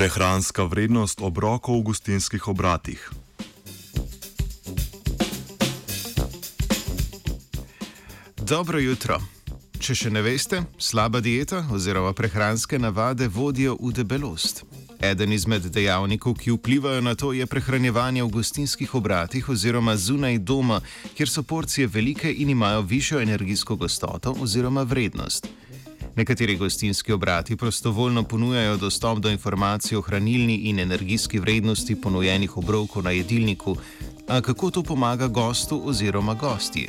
Prehranska vrednost obrokov v gostinskih obratih. Dobro jutro. Če še ne veste, slaba dieta oziroma prehranske navade vodijo v debelost. Eden izmed dejavnikov, ki vplivajo na to, je prehranjevanje v gostinskih obratih oziroma zunaj doma, kjer so porcije velike in imajo višjo energijsko gostoto oziroma vrednost. Nekateri gostinski obrati prostovoljno ponujajo dostop do informacij o hranilni in energijski vrednosti ponujenih obrokov na jedilniku, a kako to pomaga gostu oziroma gostji?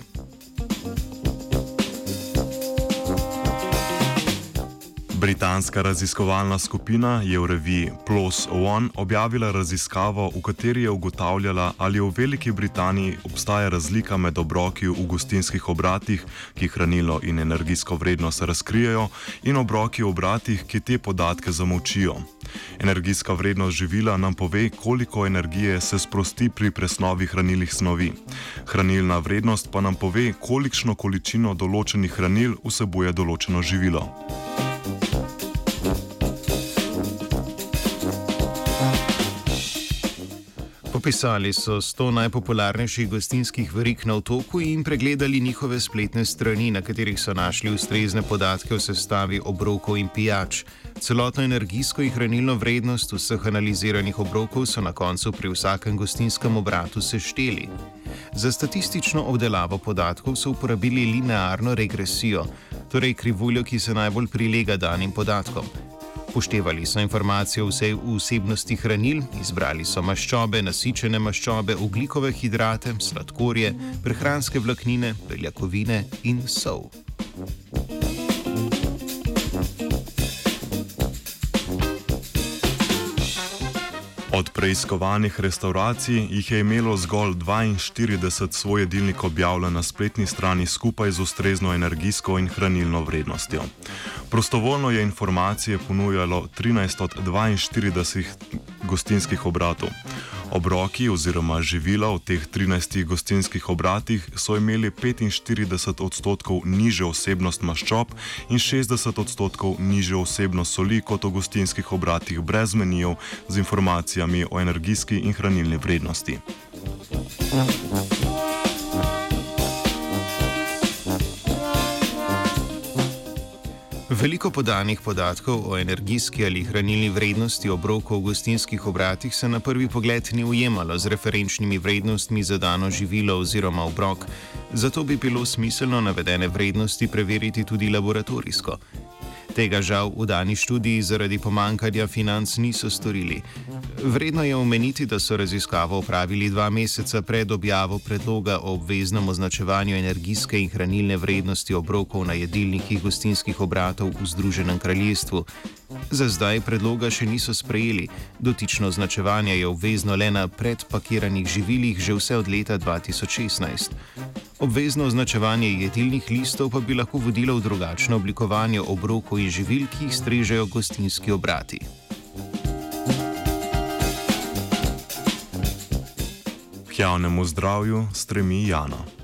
Britanska raziskovalna skupina je v reviji PLOS ONE objavila raziskavo, v kateri je ugotavljala, ali v Veliki Britaniji obstaja razlika med obroki v gostinskih obratih, ki hranilo in energijsko vrednost razkrijejo, in obroki v obratih, ki te podatke zamolčijo. Energijska vrednost živila nam pove, koliko energije se sprosti pri presnovi hranilnih snovi. Hranilna vrednost pa nam pove, kolikšno količino določenih hranil vsebuje določeno živilo. Popisali so 100 najpopularnejših gostinskih verik na otoku in pregledali njihove spletne strani, na katerih so našli ustrezne podatke o sestavi obrokov in pijač. Celotno energijsko in hranilno vrednost vseh analiziranih obrokov so na koncu pri vsakem gostinskem obratu sešteli. Za statistično obdelavo podatkov so uporabili linearno regresijo, torej krivuljo, ki se najbolj prilega danim podatkom. Poštevali so informacije o vsebnosti hranil, izbrali so maščobe, nasičene maščobe, ugljikove hidrate, sladkorje, prehranske vlaknine, beljakovine in sol. Od preiskovanih restauracij jih je imelo zgolj 42 svoj jedilnik objavljen na spletni strani skupaj z ustrezno energijsko in hranilno vrednostjo. Prostovoljno je informacije ponujalo 13 od 42 gostinskih obratov. Obroki oziroma živila v teh 13 gostinskih obratih so imeli 45 odstotkov nižjo osebnost maščob in 60 odstotkov nižjo osebnost soli kot v gostinskih obratih brez menijev z informacijami o energijski in hranilni vrednosti. Veliko podanih podatkov o energijski ali hranilni vrednosti obrokov v gostinskih obratih se na prvi pogled ni ujemalo z referenčnimi vrednostmi za dano živilo oziroma obrok, zato bi bilo smiselno navedene vrednosti preveriti tudi laboratorijsko. Tega žal v dani študiji zaradi pomankanja financ niso storili. Vredno je omeniti, da so raziskavo opravili dva meseca pred objavo predloga o obveznem označevanju energijske in hranilne vrednosti obrokov na jedilnikih gostinskih obratov v Združenem kraljestvu. Za zdaj predloga še niso sprejeli, dotično označevanje je obvezno le na predpakiranih živilih že vse od leta 2016. Obvezno označevanje jedilnih listov pa bi lahko vodilo v drugačno oblikovanje obrokov in živil, ki jih strežejo gostinski obrati. Javnemu zdravju stremi Jana.